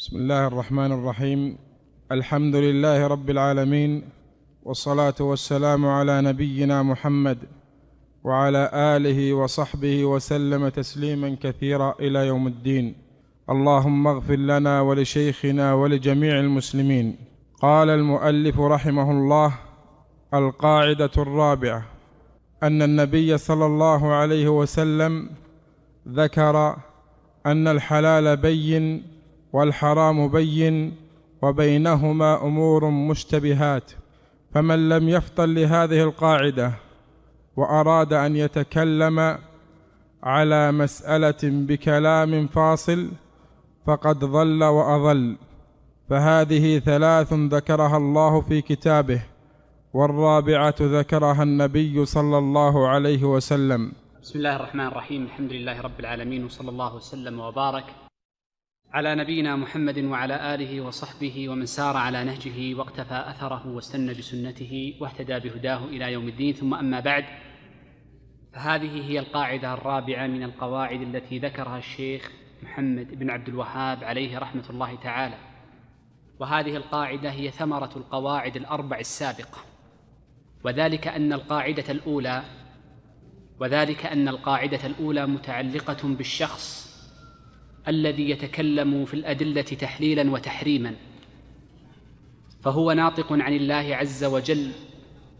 بسم الله الرحمن الرحيم. الحمد لله رب العالمين والصلاة والسلام على نبينا محمد وعلى آله وصحبه وسلم تسليما كثيرا إلى يوم الدين. اللهم اغفر لنا ولشيخنا ولجميع المسلمين. قال المؤلف رحمه الله القاعدة الرابعة أن النبي صلى الله عليه وسلم ذكر أن الحلال بين والحرام بين وبينهما أمور مشتبهات فمن لم يفطن لهذه القاعدة وأراد أن يتكلم على مسألة بكلام فاصل فقد ضل وأضل فهذه ثلاث ذكرها الله في كتابه والرابعة ذكرها النبي صلى الله عليه وسلم. بسم الله الرحمن الرحيم الحمد لله رب العالمين وصلى الله وسلم وبارك على نبينا محمد وعلى آله وصحبه ومن سار على نهجه واقتفى أثره واستنى بسنته واهتدى بهداه إلى يوم الدين. ثم أما بعد فهذه هي القاعدة الرابعة من القواعد التي ذكرها الشيخ محمد بن عبد الوهاب عليه رحمة الله تعالى. وهذه القاعدة هي ثمرة القواعد الأربع السابقة. وذلك أن القاعدة الأولى وذلك أن القاعدة الأولى متعلقة بالشخص الذي يتكلم في الأدلة تحليلا وتحريما. فهو ناطق عن الله عز وجل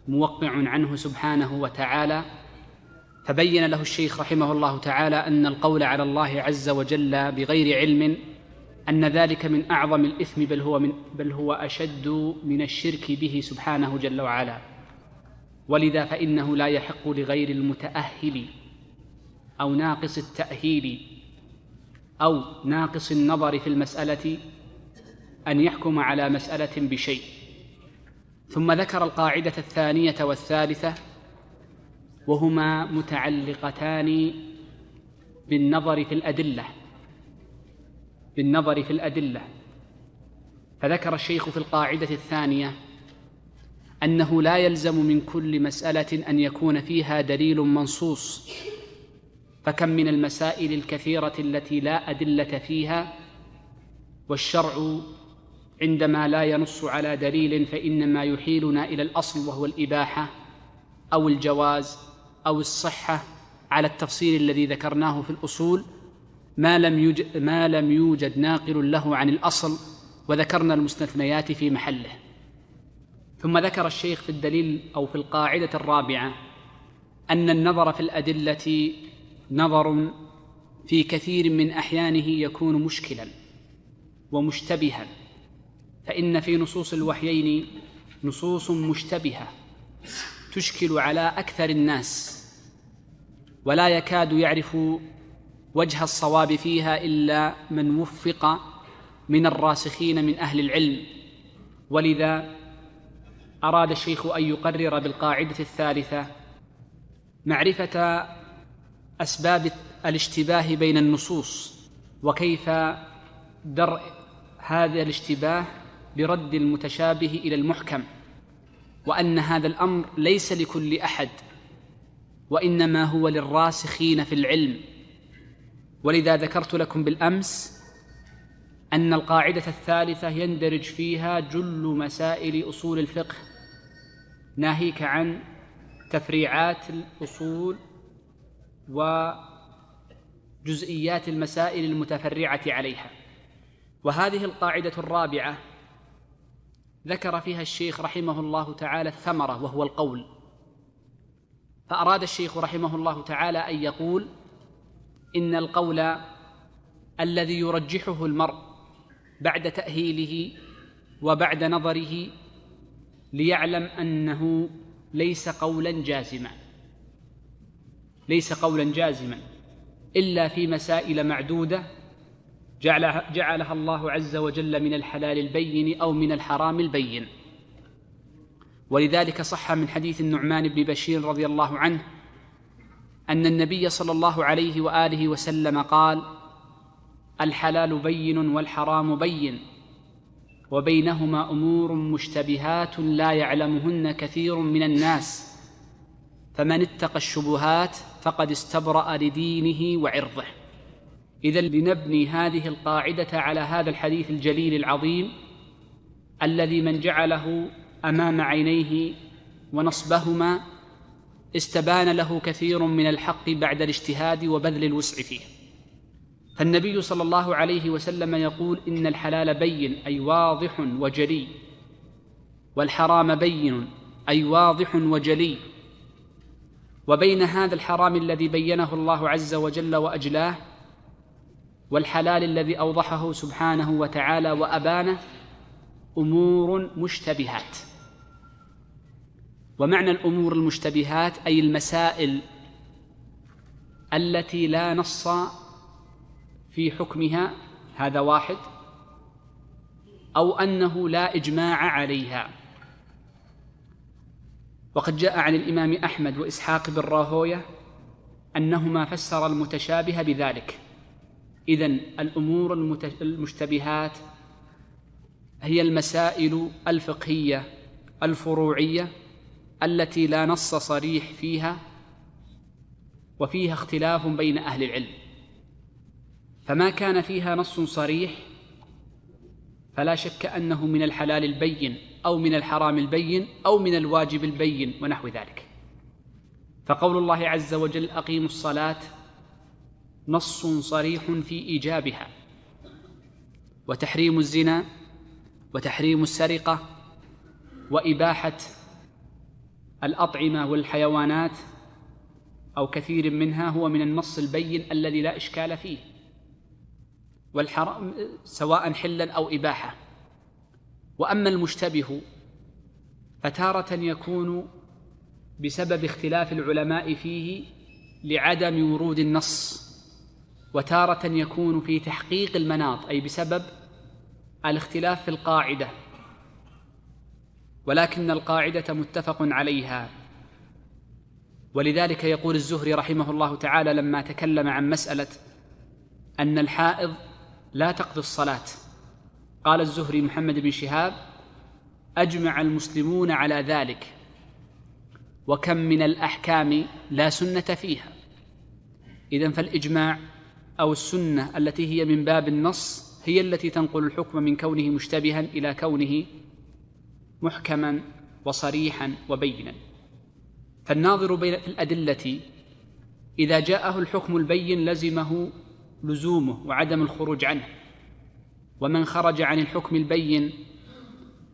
موقع عنه سبحانه وتعالى. فبين له الشيخ رحمه الله تعالى أن القول على الله عز وجل بغير علم أن ذلك من أعظم الإثم بل هو من بل هو أشد من الشرك به سبحانه جل وعلا. ولذا فإنه لا يحق لغير المتأهل أو ناقص التأهيل أو ناقص النظر في المسألة أن يحكم على مسألة بشيء. ثم ذكر القاعدة الثانية والثالثة وهما متعلقتان بالنظر في الأدلة بالنظر في الأدلة. فذكر الشيخ في القاعدة الثانية أنه لا يلزم من كل مسألة أن يكون فيها دليل منصوص فكم من المسائل الكثيرة التي لا أدلة فيها؟ والشرع عندما لا ينص على دليل فإنما يحيلنا إلى الأصل وهو الإباحة أو الجواز أو الصحة على التفصيل الذي ذكرناه في الأصول. ما لم يوجد ما لم يوجد ناقل له عن الأصل وذكرنا المستثنيات في محله. ثم ذكر الشيخ في الدليل أو في القاعدة الرابعة أن النظر في الأدلة نظر في كثير من أحيانه يكون مشكلا ومشتبها فإن في نصوص الوحيين نصوص مشتبهة تشكل على أكثر الناس ولا يكاد يعرف وجه الصواب فيها إلا من وفق من الراسخين من أهل العلم. ولذا أراد الشيخ أن يقرر بالقاعدة الثالثة معرفة أسباب الاشتباه بين النصوص وكيف درء هذا الاشتباه برد المتشابه إلى المحكم وأن هذا الأمر ليس لكل أحد وإنما هو للراسخين في العلم. ولذا ذكرت لكم بالأمس أن القاعدة الثالثة يندرج فيها جل مسائل أصول الفقه ناهيك عن تفريعات الأصول وجزئيات المسائل المتفرعة عليها. وهذه القاعدة الرابعة ذكر فيها الشيخ رحمه الله تعالى الثمرة وهو القول. فأراد الشيخ رحمه الله تعالى أن يقول إن القول الذي يرجحه المرء بعد تأهيله وبعد نظره ليعلم أنه ليس قولا جازما. ليس قولا جازما إلا في مسائل معدودة جعلها, جعلها الله عز وجل من الحلال البين أو من الحرام البين. ولذلك صح من حديث النعمان بن بشير رضي الله عنه أن النبي صلى الله عليه وآله وسلم قال الحلال بين والحرام بين وبينهما أمور مشتبهات لا يعلمهن كثير من الناس فمن اتقى الشبهات فقد استبرأ لدينه وعرضه. اذا لنبني هذه القاعدة على هذا الحديث الجليل العظيم الذي من جعله أمام عينيه ونصبهما استبان له كثير من الحق بعد الاجتهاد وبذل الوسع فيه. فالنبي صلى الله عليه وسلم يقول إن الحلال بين أي واضح وجلي والحرام بين أي واضح وجلي. وبين هذا الحرام الذي بينه الله عز وجل وأجلاه والحلال الذي أوضحه سبحانه وتعالى وأبانه أمور مشتبهات. ومعنى الأمور المشتبهات أي المسائل التي لا نص في حكمها هذا واحد أو أنه لا إجماع عليها. وقد جاء عن الإمام أحمد وإسحاق بن راهوية أنهما فسر المتشابه بذلك. إذن الأمور المشتبهات هي المسائل الفقهية الفروعية التي لا نص صريح فيها وفيها اختلاف بين أهل العلم. فما كان فيها نص صريح فلا شك أنه من الحلال البين. أو من الحرام البين أو من الواجب البين ونحو ذلك. فقول الله عز وجل أقيموا الصلاة نص صريح في إيجابها وتحريم الزنا وتحريم السرقة وإباحة الأطعمة والحيوانات أو كثير منها هو من النص البين الذي لا إشكال فيه والحرام سواء حلا أو إباحة. وأما المشتبه فتارة يكون بسبب اختلاف العلماء فيه لعدم ورود النص وتارة يكون في تحقيق المناط أي بسبب الاختلاف في القاعدة. ولكن القاعدة متفق عليها. ولذلك يقول الزهري رحمه الله تعالى لما تكلم عن مسألة أن الحائض لا تقضي الصلاة. قال الزهري محمد بن شهاب أجمع المسلمون على ذلك وكم من الأحكام لا سنة فيها. إذا فالإجماع أو السنة التي هي من باب النص هي التي تنقل الحكم من كونه مشتبها إلى كونه محكما وصريحا وبينا. فالناظر بين الأدلة إذا جاءه الحكم البين لزمه لزومه وعدم الخروج عنه. ومن خرج عن الحكم البين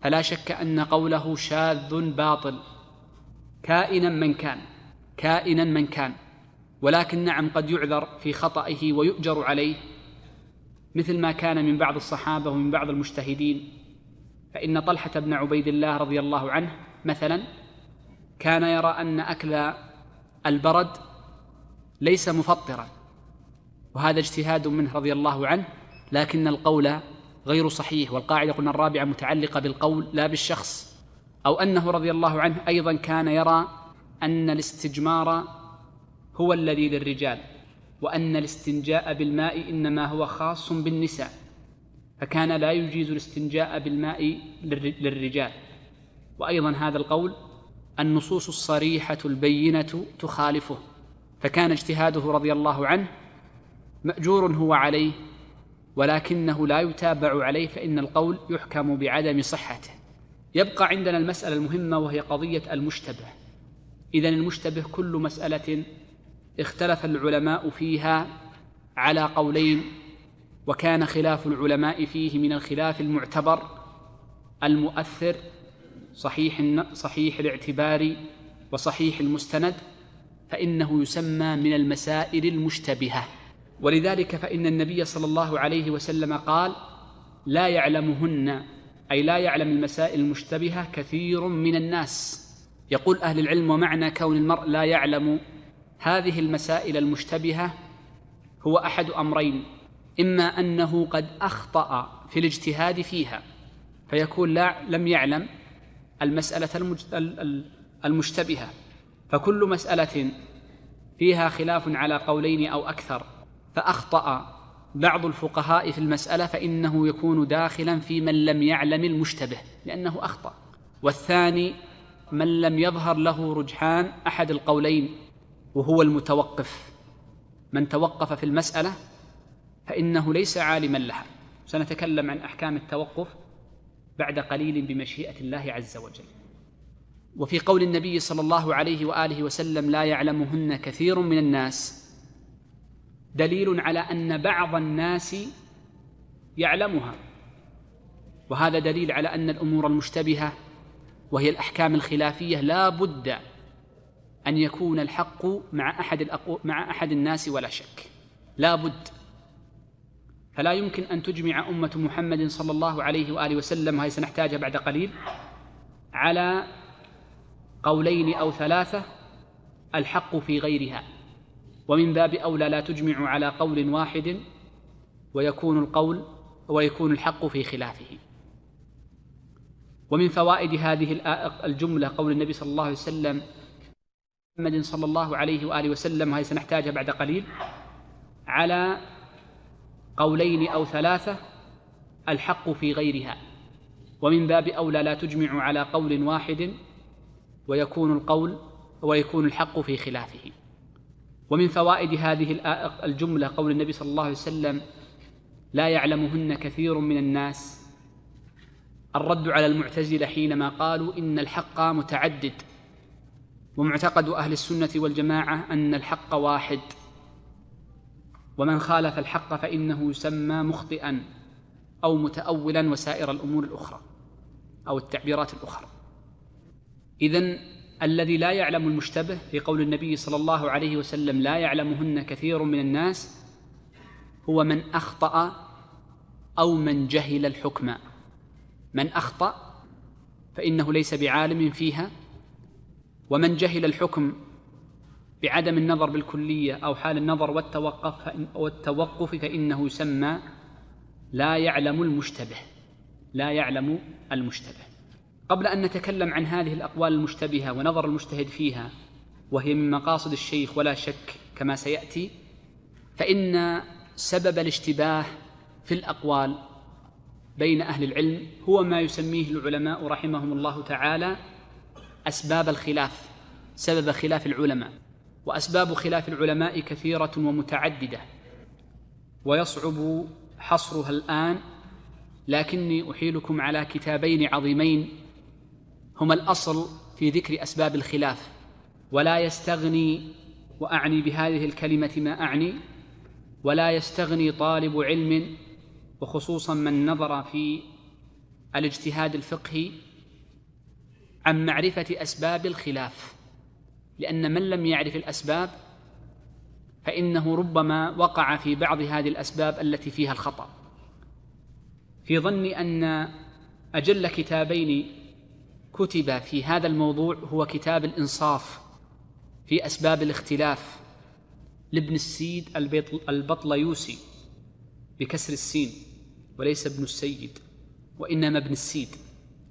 فلا شك أن قوله شاذ باطل كائنا من كان كائنا من كان ولكن نعم قد يعذر في خطئه ويؤجر عليه مثل ما كان من بعض الصحابة ومن بعض المجتهدين. فإن طلحة بن عبيد الله رضي الله عنه مثلا كان يرى أن أكل البرد ليس مفطرا وهذا اجتهاد منه رضي الله عنه لكن القول غير صحيح والقاعدة قلنا الرابعة متعلقة بالقول لا بالشخص أو أنه رضي الله عنه أيضا كان يرى أن الاستجمار هو الذي للرجال وأن الاستنجاء بالماء إنما هو خاص بالنساء فكان لا يجيز الاستنجاء بالماء للرجال. وأيضا هذا القول النصوص الصريحة البينة تخالفه فكان اجتهاده رضي الله عنه مأجور هو عليه ولكنه لا يتابع عليه فإن القول يحكم بعدم صحته. يبقى عندنا المسألة المهمة وهي قضية المشتبه. اذا المشتبه كل مسألة اختلف العلماء فيها على قولين وكان خلاف العلماء فيه من الخلاف المعتبر المؤثر صحيح صحيح الاعتبار وصحيح المستند فإنه يسمى من المسائل المشتبهة. ولذلك فإن النبي صلى الله عليه وسلم قال لا يعلمهن أي لا يعلم المسائل المشتبهة كثير من الناس. يقول أهل العلم ومعنى كون المرء لا يعلم هذه المسائل المشتبهة هو أحد أمرين إما أنه قد أخطأ في الاجتهاد فيها فيكون لا لم يعلم المسألة المشتبهة. فكل مسألة فيها خلاف على قولين أو أكثر. فأخطأ بعض الفقهاء في المسألة فإنه يكون داخلا في من لم يعلم المشتبه لأنه أخطأ. والثاني من لم يظهر له رجحان أحد القولين وهو المتوقف. من توقف في المسألة فإنه ليس عالما لها. سنتكلم عن أحكام التوقف بعد قليل بمشيئة الله عز وجل. وفي قول النبي صلى الله عليه وآله وسلم لا يعلمهن كثير من الناس دليل على أن بعض الناس يعلمها وهذا دليل على أن الأمور المشتبهة وهي الأحكام الخلافية لا بد أن يكون الحق مع أحد الأقو... مع أحد الناس ولا شك. لا بد. فلا يمكن أن تجمع أمة محمد صلى الله عليه وآله وسلم وهي سنحتاجها بعد قليل على قولين أو ثلاثة الحق في غيرها. ومن باب أولى لا تجمع على قول واحد ويكون القول ويكون الحق في خلافه. ومن فوائد هذه الجملة قول النبي صلى الله عليه وسلم محمد صلى الله عليه وآله وسلم وهي سنحتاجها بعد قليل على قولين أو ثلاثة الحق في غيرها. ومن باب أولى لا تجمع على قول واحد ويكون القول ويكون الحق في خلافه. ومن فوائد هذه الجملة قول النبي صلى الله عليه وسلم لا يعلمهن كثير من الناس. الرد على المعتزلة حينما قالوا إن الحق متعدد ومعتقد أهل السنة والجماعة أن الحق واحد. ومن خالف الحق فإنه يسمى مخطئا أو متأولا وسائر الأمور الأخرى أو التعبيرات الأخرى. إذن الذي لا يعلم المشتبه في قول النبي صلى الله عليه وسلم لا يعلمهن كثير من الناس هو من أخطأ أو من جهل الحكم. من أخطأ فإنه ليس بعالم فيها ومن جهل الحكم بعدم النظر بالكلية أو حال النظر والتوقف والتوقف فإنه يسمى لا يعلم المشتبه لا يعلم المشتبه. قبل أن نتكلم عن هذه الأقوال المشتبهة ونظر المجتهد فيها وهي من مقاصد الشيخ ولا شك كما سيأتي فإن سبب الاشتباه في الأقوال بين أهل العلم هو ما يسميه العلماء رحمهم الله تعالى أسباب الخلاف سبب خلاف العلماء وأسباب خلاف العلماء كثيرة ومتعددة ويصعب حصرها الآن لكني أحيلكم على كتابين عظيمين هما الأصل في ذكر أسباب الخلاف ولا يستغني وأعني بهذه الكلمة ما أعني ولا يستغني طالب علم وخصوصا من نظر في الاجتهاد الفقهي عن معرفة أسباب الخلاف. لأن من لم يعرف الأسباب فإنه ربما وقع في بعض هذه الأسباب التي فيها الخطأ. في ظني أن أجل كتابين كتب في هذا الموضوع هو كتاب الإنصاف في أسباب الاختلاف لابن السيد البطليوسي بكسر السين وليس ابن السيد وإنما ابن السيد.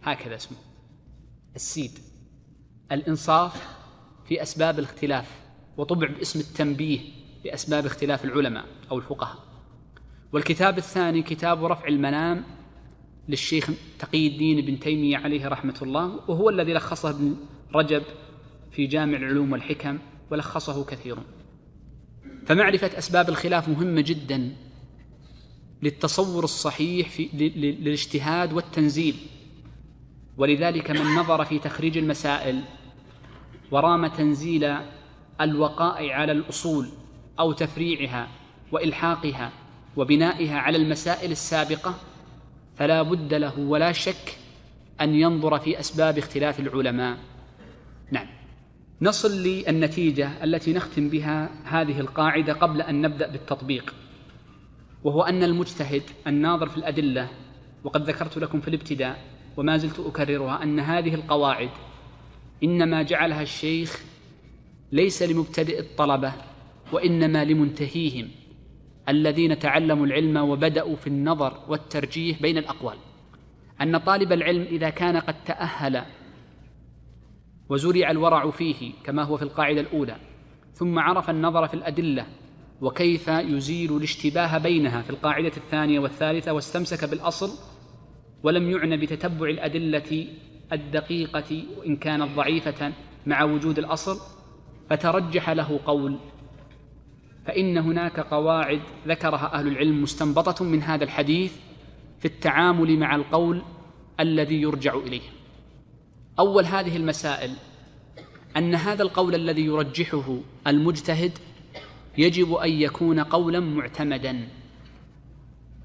هكذا اسمه. السيد. الإنصاف في أسباب الاختلاف وطبع باسم التنبيه لأسباب اختلاف العلماء أو الفقهاء. والكتاب الثاني كتاب رفع المنام للشيخ تقي الدين بن تيمية عليه رحمة الله وهو الذي لخصه ابن رجب في جامع العلوم والحكم ولخصه كثيرون فمعرفة أسباب الخلاف مهمة جدا للتصور الصحيح في للاجتهاد والتنزيل. ولذلك من نظر في تخريج المسائل ورام تنزيل الوقائع على الأصول أو تفريعها وإلحاقها وبنائها على المسائل السابقة فلا بد له ولا شك أن ينظر في أسباب اختلاف العلماء. نعم. نصل للنتيجة التي نختم بها هذه القاعدة قبل أن نبدأ بالتطبيق وهو أن المجتهد الناظر في الأدلة وقد ذكرت لكم في الابتداء وما زلت أكررها أن هذه القواعد إنما جعلها الشيخ ليس لمبتدئ الطلبة وإنما لمنتهيهم. الذين تعلموا العلم وبدأوا في النظر والترجيح بين الأقوال. أن طالب العلم إذا كان قد تأهل وزرع الورع فيه كما هو في القاعدة الأولى ثم عرف النظر في الأدلة وكيف يزيل الاشتباه بينها في القاعدة الثانية والثالثة واستمسك بالأصل ولم يعنى بتتبع الأدلة الدقيقة وإن كانت ضعيفة مع وجود الأصل فترجح له قول فإن هناك قواعد ذكرها أهل العلم مستنبطة من هذا الحديث في التعامل مع القول الذي يرجع إليه. أول هذه المسائل أن هذا القول الذي يرجحه المجتهد يجب أن يكون قولا معتمدا.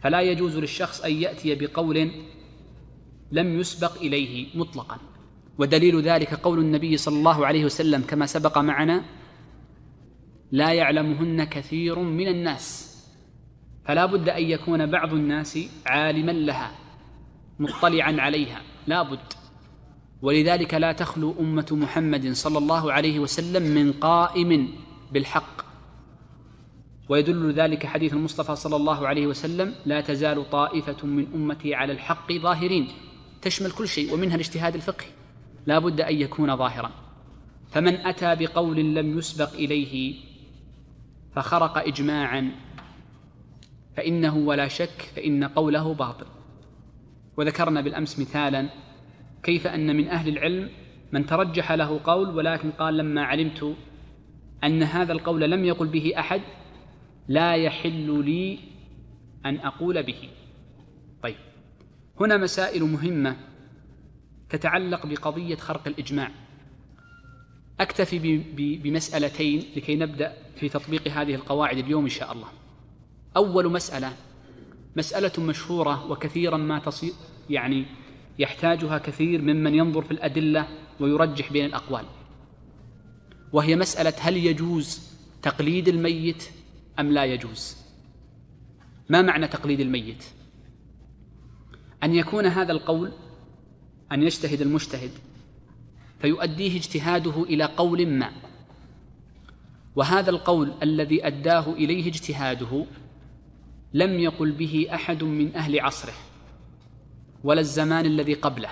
فلا يجوز للشخص أن يأتي بقول لم يسبق إليه مطلقا. ودليل ذلك قول النبي صلى الله عليه وسلم كما سبق معنا لا يعلمهن كثير من الناس. فلا بد أن يكون بعض الناس عالما لها مطلعا عليها. لا بد. ولذلك لا تخلو أمة محمد صلى الله عليه وسلم من قائم بالحق. ويدل ذلك حديث المصطفى صلى الله عليه وسلم لا تزال طائفة من أمتي على الحق ظاهرين. تشمل كل شيء ومنها الاجتهاد الفقهي. لا بد أن يكون ظاهرا. فمن أتى بقول لم يسبق إليه فخرق إجماعا. فإنه ولا شك فإن قوله باطل. وذكرنا بالأمس مثالا كيف أن من أهل العلم من ترجح له قول ولكن قال لما علمت أن هذا القول لم يقل به أحد لا يحل لي أن أقول به. طيب هنا مسائل مهمة تتعلق بقضية خرق الإجماع. أكتفي بمسألتين لكي نبدأ في تطبيق هذه القواعد اليوم إن شاء الله. أول مسألة مسألة مشهورة وكثيرا ما تصير يعني يحتاجها كثير ممن ينظر في الأدلة ويرجح بين الأقوال. وهي مسألة هل يجوز تقليد الميت أم لا يجوز؟ ما معنى تقليد الميت؟ أن يكون هذا القول أن يجتهد المجتهد فيؤديه اجتهاده إلى قول ما. وهذا القول الذي أداه إليه اجتهاده لم يقل به أحد من أهل عصره ولا الزمان الذي قبله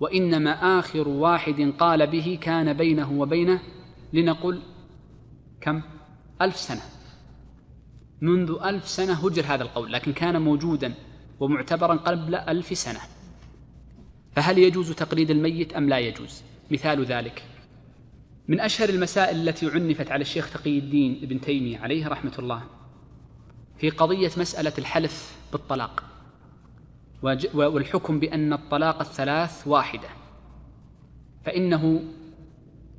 وإنما آخر واحد قال به كان بينه وبينه لنقل كم؟ ألف سنة. منذ ألف سنة هجر هذا القول لكن كان موجودا ومعتبرا قبل ألف سنة. فهل يجوز تقليد الميت أم لا يجوز؟ مثال ذلك. من أشهر المسائل التي عنفت على الشيخ تقي الدين ابن تيمية عليه رحمة الله في قضية مسألة الحلف بالطلاق. والحكم بأن الطلاق الثلاث واحدة. فإنه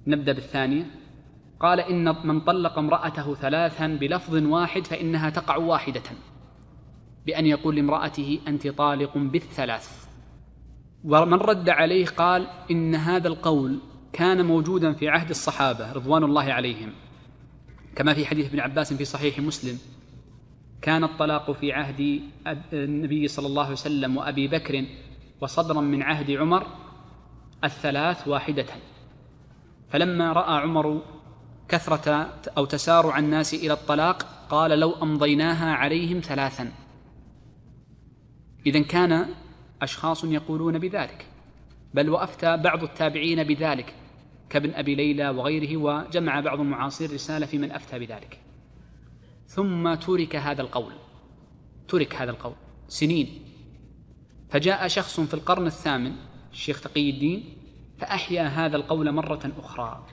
نبدأ بالثانية. قال إن من طلق امرأته ثلاثا بلفظ واحد فإنها تقع واحدة. بأن يقول لامرأته أنت طالق بالثلاث. ومن رد عليه قال إن هذا القول كان موجودا في عهد الصحابة رضوان الله عليهم. كما في حديث ابن عباس في صحيح مسلم كان الطلاق في عهد النبي صلى الله عليه وسلم وأبي بكر وصدرا من عهد عمر الثلاث واحدة. فلما رأى عمر كثرة أو تسارع الناس إلى الطلاق قال لو أمضيناها عليهم ثلاثا. إذا كان أشخاص يقولون بذلك. بل وأفتى بعض التابعين بذلك كابن أبي ليلى وغيره وجمع بعض المعاصرين رسالة في من أفتى بذلك. ثم ترك هذا القول ترك هذا القول سنين. فجاء شخص في القرن الثامن الشيخ تقي الدين فأحيا هذا القول مرة أخرى.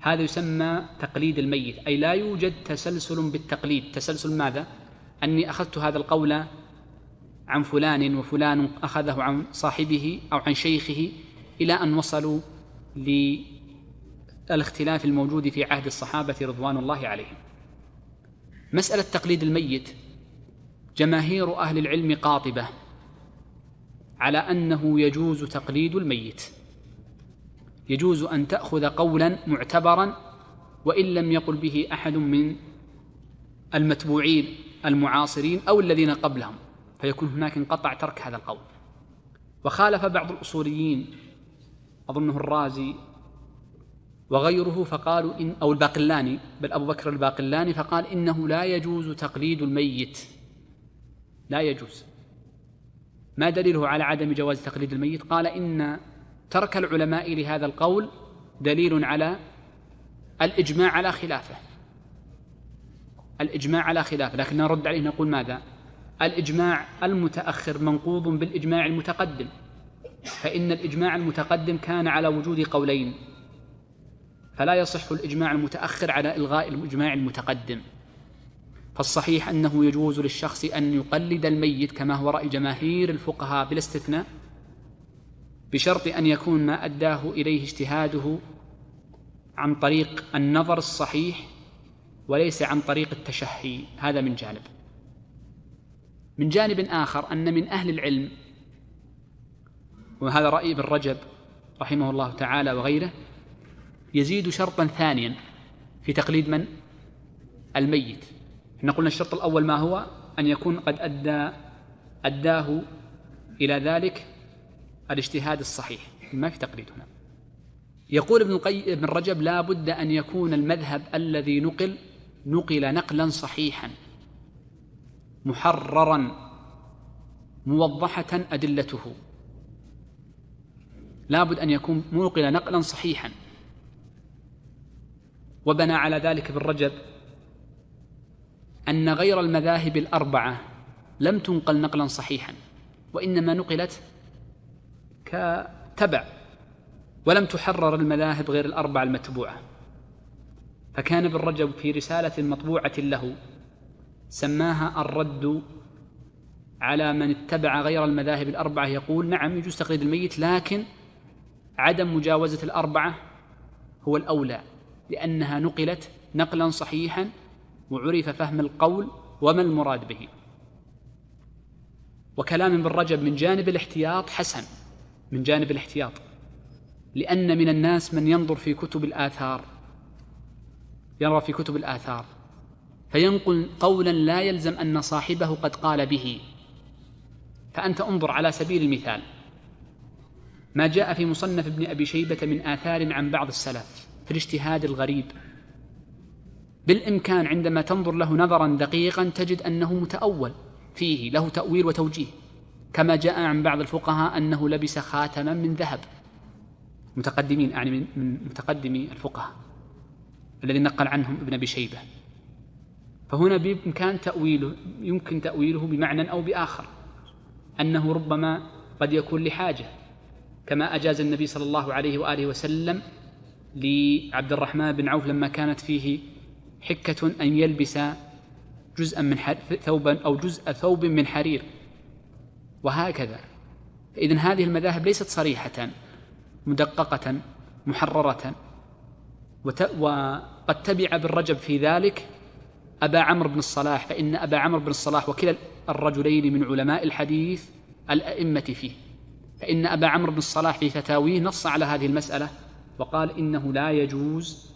هذا يسمى تقليد الميت أي لا يوجد تسلسل بالتقليد. تسلسل ماذا؟ أني أخذت هذا القول عن فلان وفلان أخذه عن صاحبه أو عن شيخه إلى أن وصلوا للاختلاف الموجود في عهد الصحابة رضوان الله عليهم. مسألة تقليد الميت جماهير أهل العلم قاطبة على أنه يجوز تقليد الميت. يجوز أن تأخذ قولا معتبرا وإن لم يقل به أحد من المتبوعين المعاصرين أو الذين قبلهم. فيكون هناك انقطع ترك هذا القول. وخالف بعض الأصوليين أظنه الرازي وغيره فقالوا إن أو الباقلاني بل أبو بكر الباقلاني فقال إنه لا يجوز تقليد الميت. لا يجوز. ما دليله على عدم جواز تقليد الميت؟ قال إن ترك العلماء لهذا القول دليل على الإجماع على خلافه. الإجماع على خلافه. لكن نرد عليه نقول ماذا؟ الإجماع المتأخر منقوض بالإجماع المتقدم فإن الإجماع المتقدم كان على وجود قولين فلا يصح الإجماع المتأخر على إلغاء الإجماع المتقدم. فالصحيح أنه يجوز للشخص أن يقلد الميت كما هو رأي جماهير الفقهاء بلا استثناء بشرط أن يكون ما أداه إليه اجتهاده عن طريق النظر الصحيح وليس عن طريق التشهي هذا من جانب. من جانب آخر أن من أهل العلم وهذا رأي ابن رجب رحمه الله تعالى وغيره يزيد شرطا ثانيا في تقليد من؟ الميت. إحنا قلنا الشرط الأول ما هو؟ أن يكون قد أدى أداه إلى ذلك الاجتهاد الصحيح. ما في تقليد هنا. يقول ابن القيم ابن رجب لا بد أن يكون المذهب الذي نقل نقل نقلا صحيحا. محررا موضحة أدلته. لابد أن يكون نقل نقلا صحيحا. وبنى على ذلك ابن رجب أن غير المذاهب الأربعة لم تنقل نقلا صحيحا وإنما نقلت كتبع ولم تحرر المذاهب غير الأربعة المتبوعة. فكان ابن رجب في رسالة مطبوعة له سماها الرد على من اتبع غير المذاهب الأربعة يقول نعم يجوز تقليد الميت لكن عدم مجاوزة الأربعة هو الأولى لأنها نقلت نقلا صحيحا وعرف فهم القول وما المراد به. وكلام ابن رجب من جانب الاحتياط حسن من جانب الاحتياط لأن من الناس من ينظر في كتب الآثار يرى في كتب الآثار. فينقل قولا لا يلزم أن صاحبه قد قال به. فأنت انظر على سبيل المثال. ما جاء في مصنف ابن أبي شيبة من آثار عن بعض السلف في الاجتهاد الغريب. بالإمكان عندما تنظر له نظرا دقيقا تجد أنه متأول فيه له تأويل وتوجيه. كما جاء عن بعض الفقهاء أنه لبس خاتما من ذهب. متقدمين يعني من متقدمي الفقهاء الذي نقل عنهم ابن أبي شيبة. فهنا بإمكان تأويله يمكن تأويله بمعنى أو بآخر أنه ربما قد يكون لحاجة كما أجاز النبي صلى الله عليه وآله وسلم لعبد الرحمن بن عوف لما كانت فيه حكة أن يلبس جزءا من ثوبا أو جزء ثوب من حرير وهكذا. إذن هذه المذاهب ليست صريحة مدققة محررة وقد تبع بالرجب في ذلك أبا عمرو بن الصلاح فإن أبا عمرو بن الصلاح وكلا الرجلين من علماء الحديث الأئمة فيه. فإن أبا عمرو بن الصلاح في فتاويه نص على هذه المسألة وقال إنه لا يجوز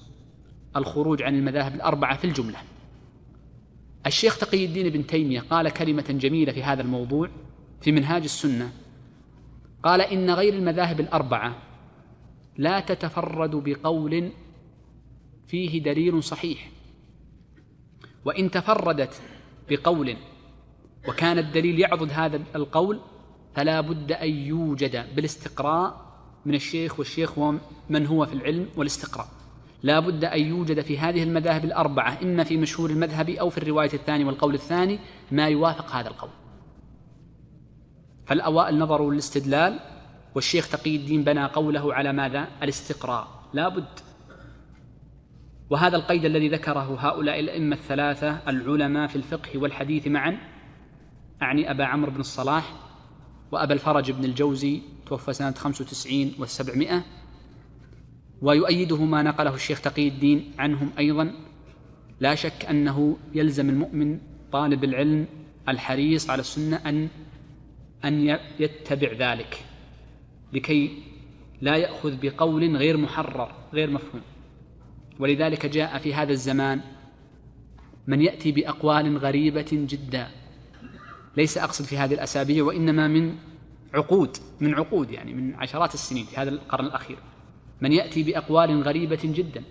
الخروج عن المذاهب الأربعة في الجملة. الشيخ تقي الدين بن تيمية قال كلمة جميلة في هذا الموضوع في منهاج السنة. قال إن غير المذاهب الأربعة لا تتفرد بقول فيه دليل صحيح. وإن تفردت بقول وكان الدليل يعضد هذا القول فلا بد أن يوجد بالاستقراء من الشيخ والشيخ ومن هو في العلم والاستقراء. لا بد أن يوجد في هذه المذاهب الأربعة إما في مشهور المذهب أو في الرواية الثانية والقول الثاني ما يوافق هذا القول. فالأوائل نظروا للاستدلال والشيخ تقي الدين بنى قوله على ماذا؟ الاستقراء. لا بد وهذا القيد الذي ذكره هؤلاء الأئمة الثلاثة العلماء في الفقه والحديث معا أعني أبا عمرو بن الصلاح وأبا الفرج بن الجوزي توفى سنة 95 والسبعمائة ويؤيده ما نقله الشيخ تقي الدين عنهم أيضا. لا شك أنه يلزم المؤمن طالب العلم الحريص على السنة أن أن يتبع ذلك لكي لا يأخذ بقول غير محرر غير مفهوم. ولذلك جاء في هذا الزمان من يأتي بأقوال غريبة جدا. ليس أقصد في هذه الأسابيع وإنما من عقود من عقود يعني من عشرات السنين في هذا القرن الأخير. من يأتي بأقوال غريبة جدا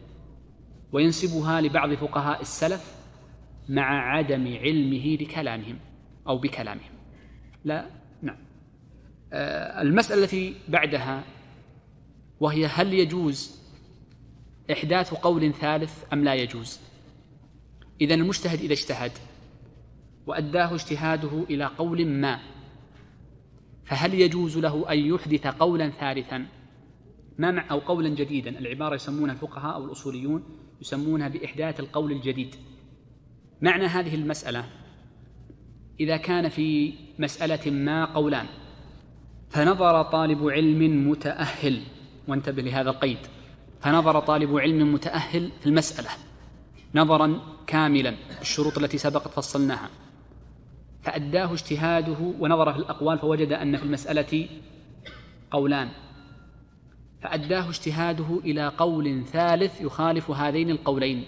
وينسبها لبعض فقهاء السلف مع عدم علمه لكلامهم أو بكلامهم. لا نعم. آه، المسألة التي بعدها وهي هل يجوز إحداث قول ثالث أم لا يجوز. إذا المجتهد إذا اجتهد وأداه اجتهاده إلى قول ما فهل يجوز له أن يحدث قولا ثالثا؟ ما مع أو قولا جديدا. العبارة يسمونها الفقهاء أو الأصوليون يسمونها بإحداث القول الجديد. معنى هذه المسألة إذا كان في مسألة ما قولان فنظر طالب علم متأهل. وانتبه لهذا القيد. فنظر طالب علم متأهل في المسألة نظرا كاملا بالشروط التي سبقت فصلناها. فأداه اجتهاده ونظر في الأقوال فوجد أن في المسألة قولان. فأداه اجتهاده إلى قول ثالث يخالف هذين القولين.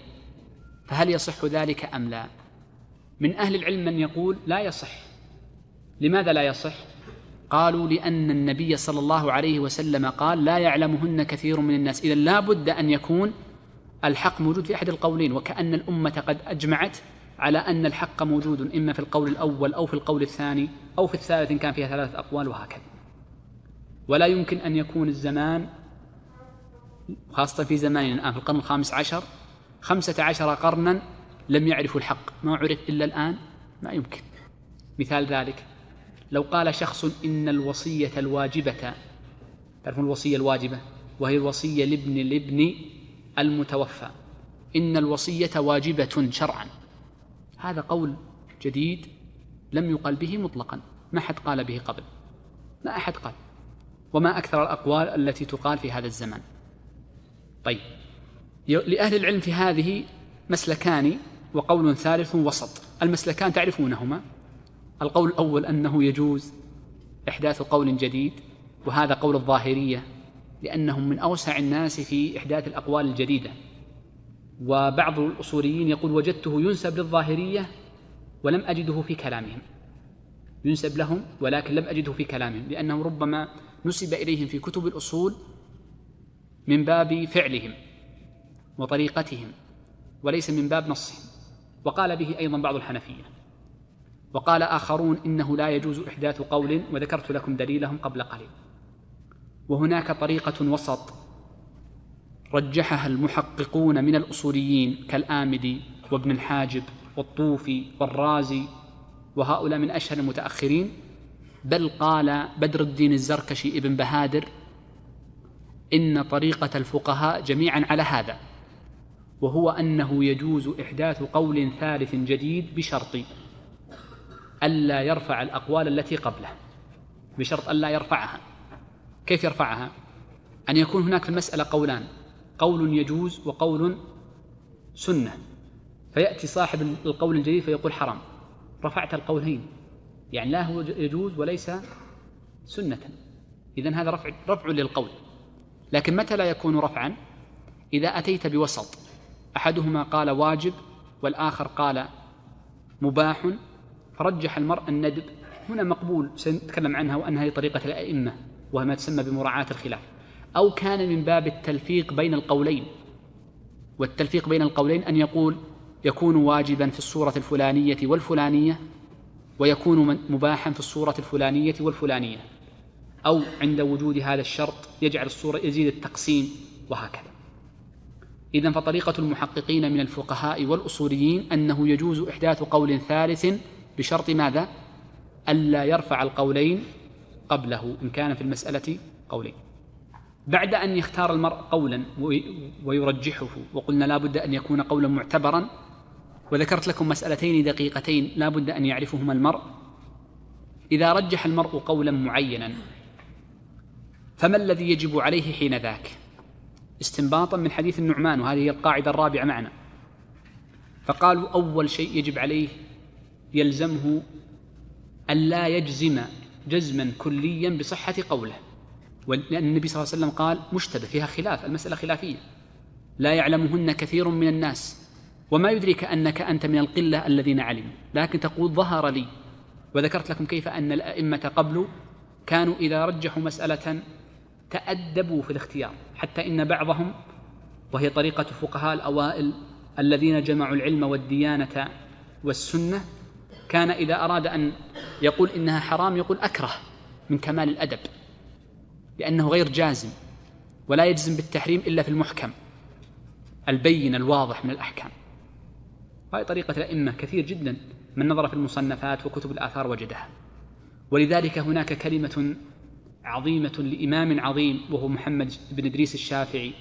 فهل يصح ذلك أم لا؟ من أهل العلم من يقول لا يصح. لماذا لا يصح؟ قالوا لأن النبي صلى الله عليه وسلم قال لا يعلمهن كثير من الناس. إذا لا بد أن يكون الحق موجود في أحد القولين وكأن الأمة قد أجمعت على أن الحق موجود إما في القول الأول أو في القول الثاني أو في الثالث إن كان فيها ثلاثة أقوال وهكذا. ولا يمكن أن يكون الزمان خاصة في زماننا الآن في القرن الخامس عشر خمسة عشر قرنا لم يعرفوا الحق. ما عرف إلا الآن؟ ما يمكن. مثال ذلك. لو قال شخص إن الوصية الواجبة تعرفون الوصية الواجبة؟ وهي الوصية لابن الابن المتوفى. إن الوصية واجبة شرعا. هذا قول جديد لم يقل به مطلقا. ما أحد قال به قبل. ما أحد قال. وما أكثر الأقوال التي تقال في هذا الزمان. طيب. لأهل العلم في هذه مسلكان وقول ثالث وسط. المسلكان تعرفونهما؟ القول الأول أنه يجوز إحداث قول جديد وهذا قول الظاهرية لأنهم من أوسع الناس في إحداث الأقوال الجديدة. وبعض الأصوليين يقول وجدته ينسب للظاهرية ولم أجده في كلامهم. ينسب لهم ولكن لم أجده في كلامهم لأنه ربما نسب إليهم في كتب الأصول من باب فعلهم وطريقتهم وليس من باب نصهم. وقال به أيضا بعض الحنفية. وقال آخرون إنه لا يجوز إحداث قول وذكرت لكم دليلهم قبل قليل. وهناك طريقة وسط رجحها المحققون من الأصوليين كالآمدي وابن الحاجب والطوفي والرازي وهؤلاء من أشهر المتأخرين بل قال بدر الدين الزركشي ابن بهادر إن طريقة الفقهاء جميعا على هذا وهو أنه يجوز إحداث قول ثالث جديد بشرط ألا يرفع الأقوال التي قبله. بشرط ألا يرفعها. كيف يرفعها؟ أن يكون هناك في المسألة قولان. قول يجوز وقول سنة. فيأتي صاحب القول الجديد فيقول حرام. رفعت القولين. يعني لا هو يجوز وليس سنة. إذا هذا رفع رفع للقول. لكن متى لا يكون رفعا؟ إذا أتيت بوسط. أحدهما قال واجب والآخر قال مباح. فرجح المرء الندب. هنا مقبول سنتكلم عنها وأنها هي طريقة الأئمة وهي ما تسمى بمراعاة الخلاف. أو كان من باب التلفيق بين القولين. والتلفيق بين القولين أن يقول يكون واجبا في الصورة الفلانية والفلانية ويكون مباحا في الصورة الفلانية والفلانية. أو عند وجود هذا الشرط يجعل الصورة يزيد التقسيم وهكذا. إذا فطريقة المحققين من الفقهاء والأصوليين أنه يجوز إحداث قول ثالث بشرط ماذا؟ ألا يرفع القولين قبله إن كان في المسألة قولين. بعد أن يختار المرء قولا ويرجحه وقلنا لا بد أن يكون قولا معتبرا وذكرت لكم مسألتين دقيقتين لا بد أن يعرفهما المرء. إذا رجح المرء قولا معينا فما الذي يجب عليه حين ذاك؟ استنباطا من حديث النعمان وهذه القاعدة الرابعة معنا. فقالوا أول شيء يجب عليه يلزمه ألا يجزم جزما كليا بصحة قوله. لأن النبي صلى الله عليه وسلم قال مشتبه فيها خلاف المسألة خلافية. لا يعلمهن كثير من الناس. وما يدريك أنك أنت من القلة الذين علموا. لكن تقول ظهر لي. وذكرت لكم كيف أن الأئمة قبل كانوا إذا رجحوا مسألة تأدبوا في الاختيار. حتى إن بعضهم وهي طريقة فقهاء الأوائل الذين جمعوا العلم والديانة والسنة كان إذا أراد أن يقول إنها حرام يقول أكره من كمال الأدب لأنه غير جازم ولا يجزم بالتحريم إلا في المحكم البين الواضح من الأحكام. هذه طريقة الأئمة كثير جدا من نظر في المصنفات وكتب الآثار وجدها. ولذلك هناك كلمة عظيمة لإمام عظيم وهو محمد بن إدريس الشافعي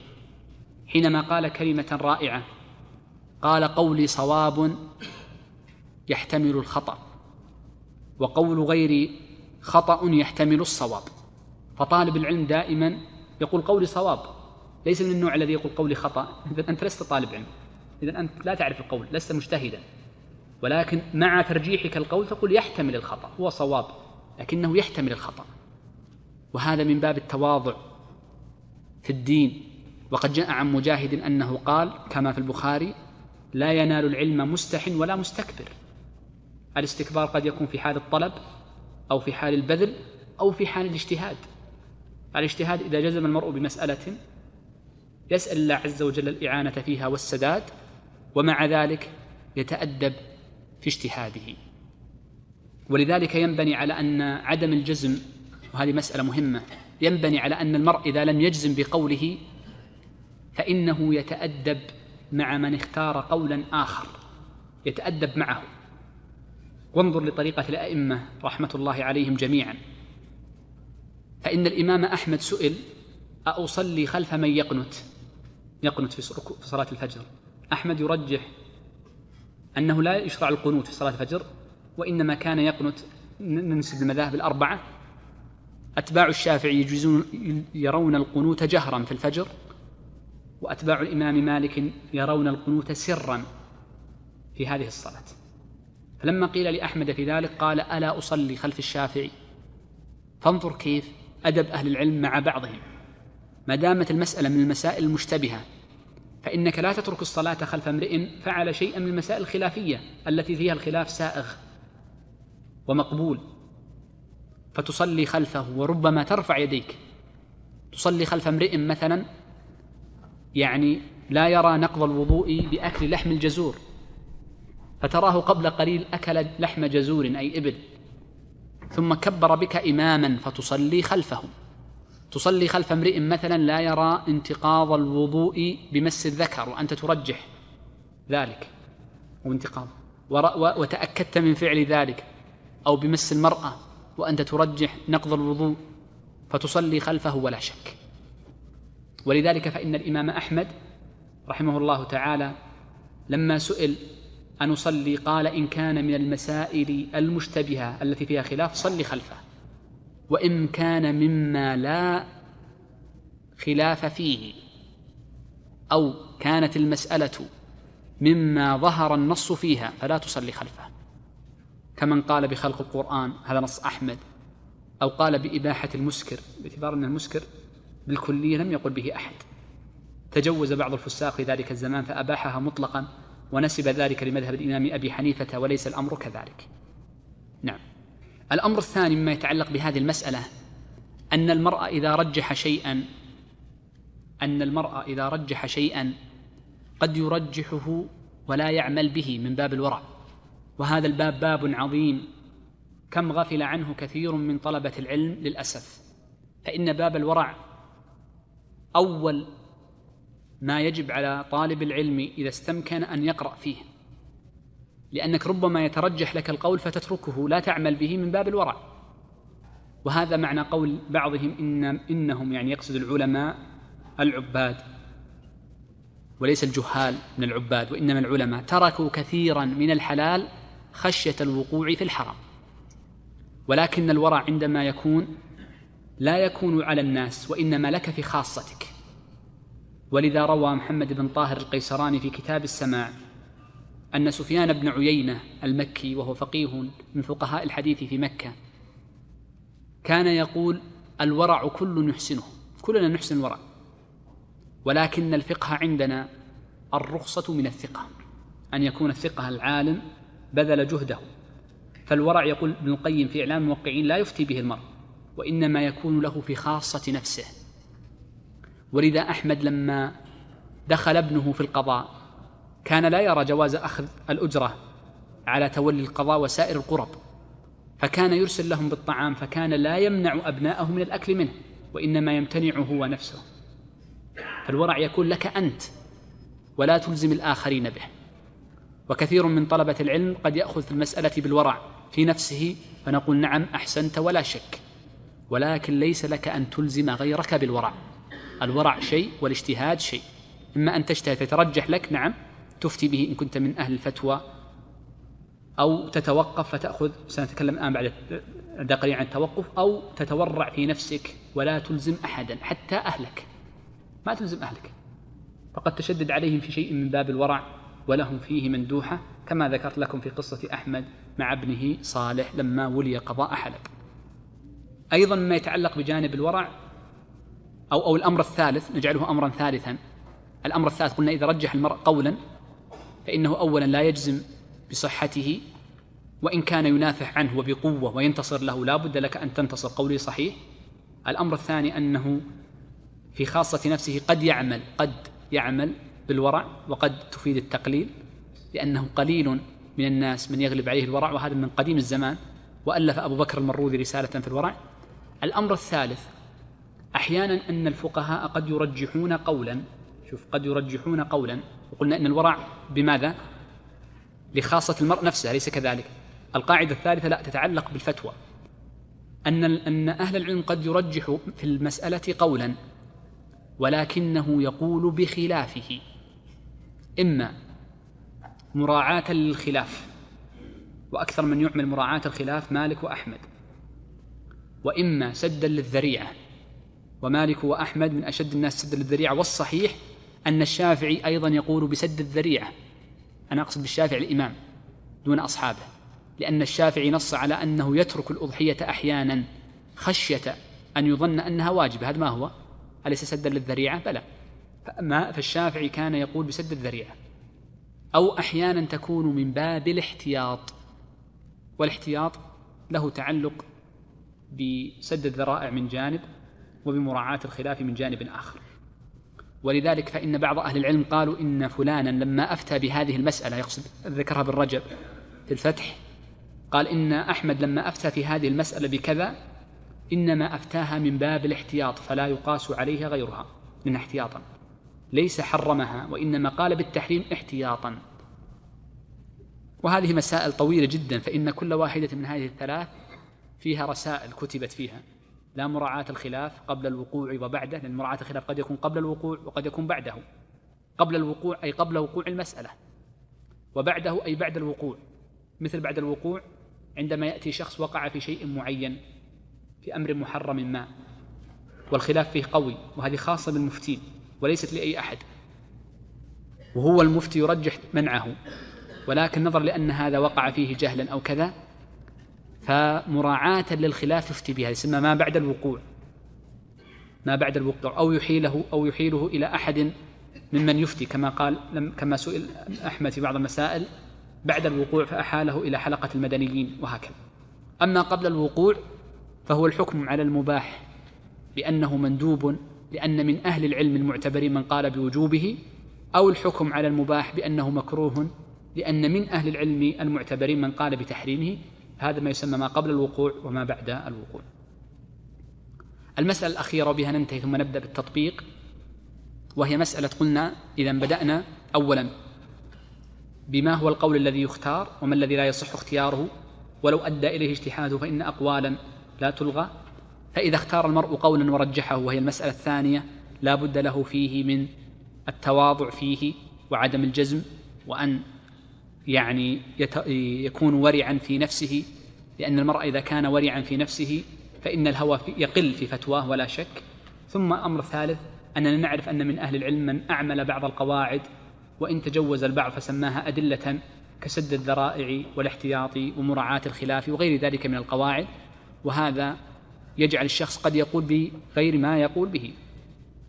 حينما قال كلمة رائعة قال قولي صواب يحتمل الخطأ وقول غيري خطأ يحتمل الصواب. فطالب العلم دائما يقول قولي صواب ليس من النوع الذي يقول قولي خطأ. إذا أنت لست طالب علم إذا أنت لا تعرف القول لست مجتهدا. ولكن مع ترجيحك القول تقول يحتمل الخطأ هو صواب لكنه يحتمل الخطأ. وهذا من باب التواضع في الدين. وقد جاء عن مجاهد أنه قال كما في البخاري لا ينال العلم مستح ولا مستكبر. الاستكبار قد يكون في حال الطلب أو في حال البذل أو في حال الاجتهاد. الاجتهاد إذا جزم المرء بمسألة يسأل الله عز وجل الإعانة فيها والسداد ومع ذلك يتأدب في اجتهاده. ولذلك ينبني على أن عدم الجزم وهذه مسألة مهمة ينبني على أن المرء إذا لم يجزم بقوله فإنه يتأدب مع من اختار قولا آخر يتأدب معه. وانظر لطريقة الأئمة رحمة الله عليهم جميعا. فإن الإمام أحمد سئل أصلي خلف من يقنت؟ يقنت في صلاة الفجر. أحمد يرجح أنه لا يشرع القنوت في صلاة الفجر وإنما كان يقنت ننسب المذاهب الأربعة. أتباع الشافعي يجوزون يرون القنوت جهرا في الفجر وأتباع الإمام مالك يرون القنوت سرا في هذه الصلاة. فلما قيل لأحمد في ذلك قال ألا أصلي خلف الشافعي؟ فانظر كيف أدب أهل العلم مع بعضهم. ما دامت المسألة من المسائل المشتبهة فإنك لا تترك الصلاة خلف امرئ فعل شيئا من المسائل الخلافية التي فيها الخلاف سائغ ومقبول. فتصلي خلفه وربما ترفع يديك. تصلي خلف امرئ مثلا يعني لا يرى نقض الوضوء بأكل لحم الجزور. فتراه قبل قليل أكل لحم جزور أي إبل. ثم كبر بك إماما فتصلي خلفه تصلي خلف امرئ مثلا لا يرى انتقاض الوضوء بمس الذكر وأنت ترجح ذلك وانتقاض. وتأكدت من فعل ذلك أو بمس المرأة وأنت ترجح نقض الوضوء فتصلي خلفه ولا شك. ولذلك فإن الإمام أحمد رحمه الله تعالى لما سئل أن أصلي قال إن كان من المسائل المشتبهة التي فيها خلاف صلي خلفه وإن كان مما لا خلاف فيه أو كانت المسألة مما ظهر النص فيها فلا تصلي خلفه. كمن قال بخلق القرآن هذا نص أحمد أو قال بإباحة المسكر باعتبار أن المسكر بالكلية لم يقل به أحد. تجوز بعض الفساق في ذلك الزمان فأباحها مطلقا ونسب ذلك لمذهب الإمام أبي حنيفة وليس الأمر كذلك. نعم. الأمر الثاني مما يتعلق بهذه المسألة أن المرء إذا رجح شيئا أن المرء إذا رجح شيئا قد يرجحه ولا يعمل به من باب الورع. وهذا الباب باب عظيم. كم غفل عنه كثير من طلبة العلم للأسف. فإن باب الورع أول ما يجب على طالب العلم إذا استمكن أن يقرأ فيه. لأنك ربما يترجح لك القول فتتركه لا تعمل به من باب الورع. وهذا معنى قول بعضهم إن إنهم يعني يقصد العلماء العباد وليس الجهال من العباد وإنما العلماء. تركوا كثيرا من الحلال خشية الوقوع في الحرام. ولكن الورع عندما يكون لا يكون على الناس وإنما لك في خاصتك. ولذا روى محمد بن طاهر القيسراني في كتاب السماع أن سفيان بن عيينة المكي وهو فقيه من فقهاء الحديث في مكة كان يقول الورع كل نحسنه كلنا نحسن الورع ولكن الفقه عندنا الرخصة من الثقة أن يكون الثقة العالم بذل جهده فالورع يقول ابن القيم في إعلام الموقعين لا يفتي به المرء وإنما يكون له في خاصة نفسه. ولذا أحمد لما دخل ابنه في القضاء كان لا يرى جواز أخذ الأجرة على تولي القضاء وسائر القرب فكان يرسل لهم بالطعام فكان لا يمنع أبناءه من الأكل منه وإنما يمتنع هو نفسه. فالورع يكون لك أنت ولا تلزم الآخرين به. وكثير من طلبة العلم قد يأخذ في المسألة بالورع في نفسه فنقول نعم أحسنت ولا شك ولكن ليس لك أن تلزم غيرك بالورع. الورع شيء والاجتهاد شيء. إما أن تجتهد فترجح لك نعم تفتي به إن كنت من أهل الفتوى أو تتوقف فتأخذ سنتكلم الآن بعد بعد قليل عن التوقف أو تتورع في نفسك ولا تلزم أحدا حتى أهلك. ما تلزم أهلك. فقد تشدد عليهم في شيء من باب الورع ولهم فيه مندوحة كما ذكرت لكم في قصة أحمد مع ابنه صالح لما ولي قضاء حلب أيضا مما يتعلق بجانب الورع أو أو الأمر الثالث نجعله أمرا ثالثا. الأمر الثالث قلنا إذا رجح المرء قولا فإنه أولا لا يجزم بصحته وإن كان ينافح عنه وبقوة وينتصر له لا بد لك أن تنتصر. قولي صحيح. الأمر الثاني أنه في خاصة نفسه قد يعمل قد يعمل بالورع وقد تفيد التقليل لأنه قليل من الناس من يغلب عليه الورع وهذا من قديم الزمان وألف أبو بكر المروذي رسالة في الورع. الأمر الثالث أحيانا أن الفقهاء قد يرجحون قولا. شوف قد يرجحون قولا. وقلنا أن الورع بماذا؟ لخاصة المرء نفسه أليس كذلك؟ القاعدة الثالثة لا تتعلق بالفتوى. أن أن أهل العلم قد يرجح في المسألة قولا ولكنه يقول بخلافه. إما مراعاة للخلاف وأكثر من يعمل مراعاة الخلاف مالك وأحمد. وإما سدا للذريعة. ومالك وأحمد من أشد الناس سدا للذريعة والصحيح أن الشافعي أيضا يقول بسد الذريعة. أنا أقصد بالشافعي الإمام دون أصحابه لأن الشافعي نص على أنه يترك الأضحية أحيانا خشية أن يظن أنها واجبة. هذا ما هو؟ أليس سدا للذريعة؟ بلى. فالشافعي كان يقول بسد الذريعة. أو أحيانا تكون من باب الاحتياط. والاحتياط له تعلق بسد الذرائع من جانب وبمراعاة الخلاف من جانب آخر. ولذلك فإن بعض أهل العلم قالوا إن فلانا لما أفتى بهذه المسألة يقصد ذكرها بالرجب في الفتح قال إن أحمد لما أفتى في هذه المسألة بكذا إنما أفتاها من باب الاحتياط فلا يقاس عليها غيرها من احتياطا. ليس حرمها وإنما قال بالتحريم احتياطا. وهذه مسائل طويلة جدا فإن كل واحدة من هذه الثلاث فيها رسائل كتبت فيها. لا مراعاة الخلاف قبل الوقوع وبعده لأن مراعاة الخلاف قد يكون قبل الوقوع وقد يكون بعده. قبل الوقوع أي قبل وقوع المسألة. وبعده أي بعد الوقوع. مثل بعد الوقوع عندما يأتي شخص وقع في شيء معين في أمر محرم ما والخلاف فيه قوي وهذه خاصة بالمفتين وليست لأي أحد. وهو المفتي يرجح منعه ولكن نظر لأن هذا وقع فيه جهلا أو كذا فمراعاة للخلاف يفتي بها يسمى ما بعد الوقوع. ما بعد الوقوع أو يحيله أو يحيله إلى أحد ممن يفتي. كما قال كما سئل أحمد في بعض المسائل بعد الوقوع فأحاله إلى حلقة المدنيين وهكذا. أما قبل الوقوع فهو الحكم على المباح بأنه مندوب لأن من أهل العلم المعتبرين من قال بوجوبه أو الحكم على المباح بأنه مكروه لأن من أهل العلم المعتبرين من قال بتحريمه هذا ما يسمى ما قبل الوقوع وما بعد الوقوع. المسألة الأخيرة وبها ننتهي ثم نبدأ بالتطبيق وهي مسألة قلنا إذا بدأنا أولا بما هو القول الذي يختار وما الذي لا يصح اختياره. ولو أدى إليه اجتهاده فإن أقوالا لا تلغى. فإذا اختار المرء قولا ورجحه وهي المسألة الثانية لا بد له فيه من التواضع فيه وعدم الجزم وأن يعني يكون ورعا في نفسه لأن المرء إذا كان ورعا في نفسه فإن الهوى يقل في فتواه ولا شك. ثم أمر ثالث أننا نعرف أن من أهل العلم من أعمل بعض القواعد وإن تجوز البعض فسماها أدلة كسد الذرائع والاحتياط ومراعاة الخلاف وغير ذلك من القواعد. وهذا يجعل الشخص قد يقول بغير ما يقول به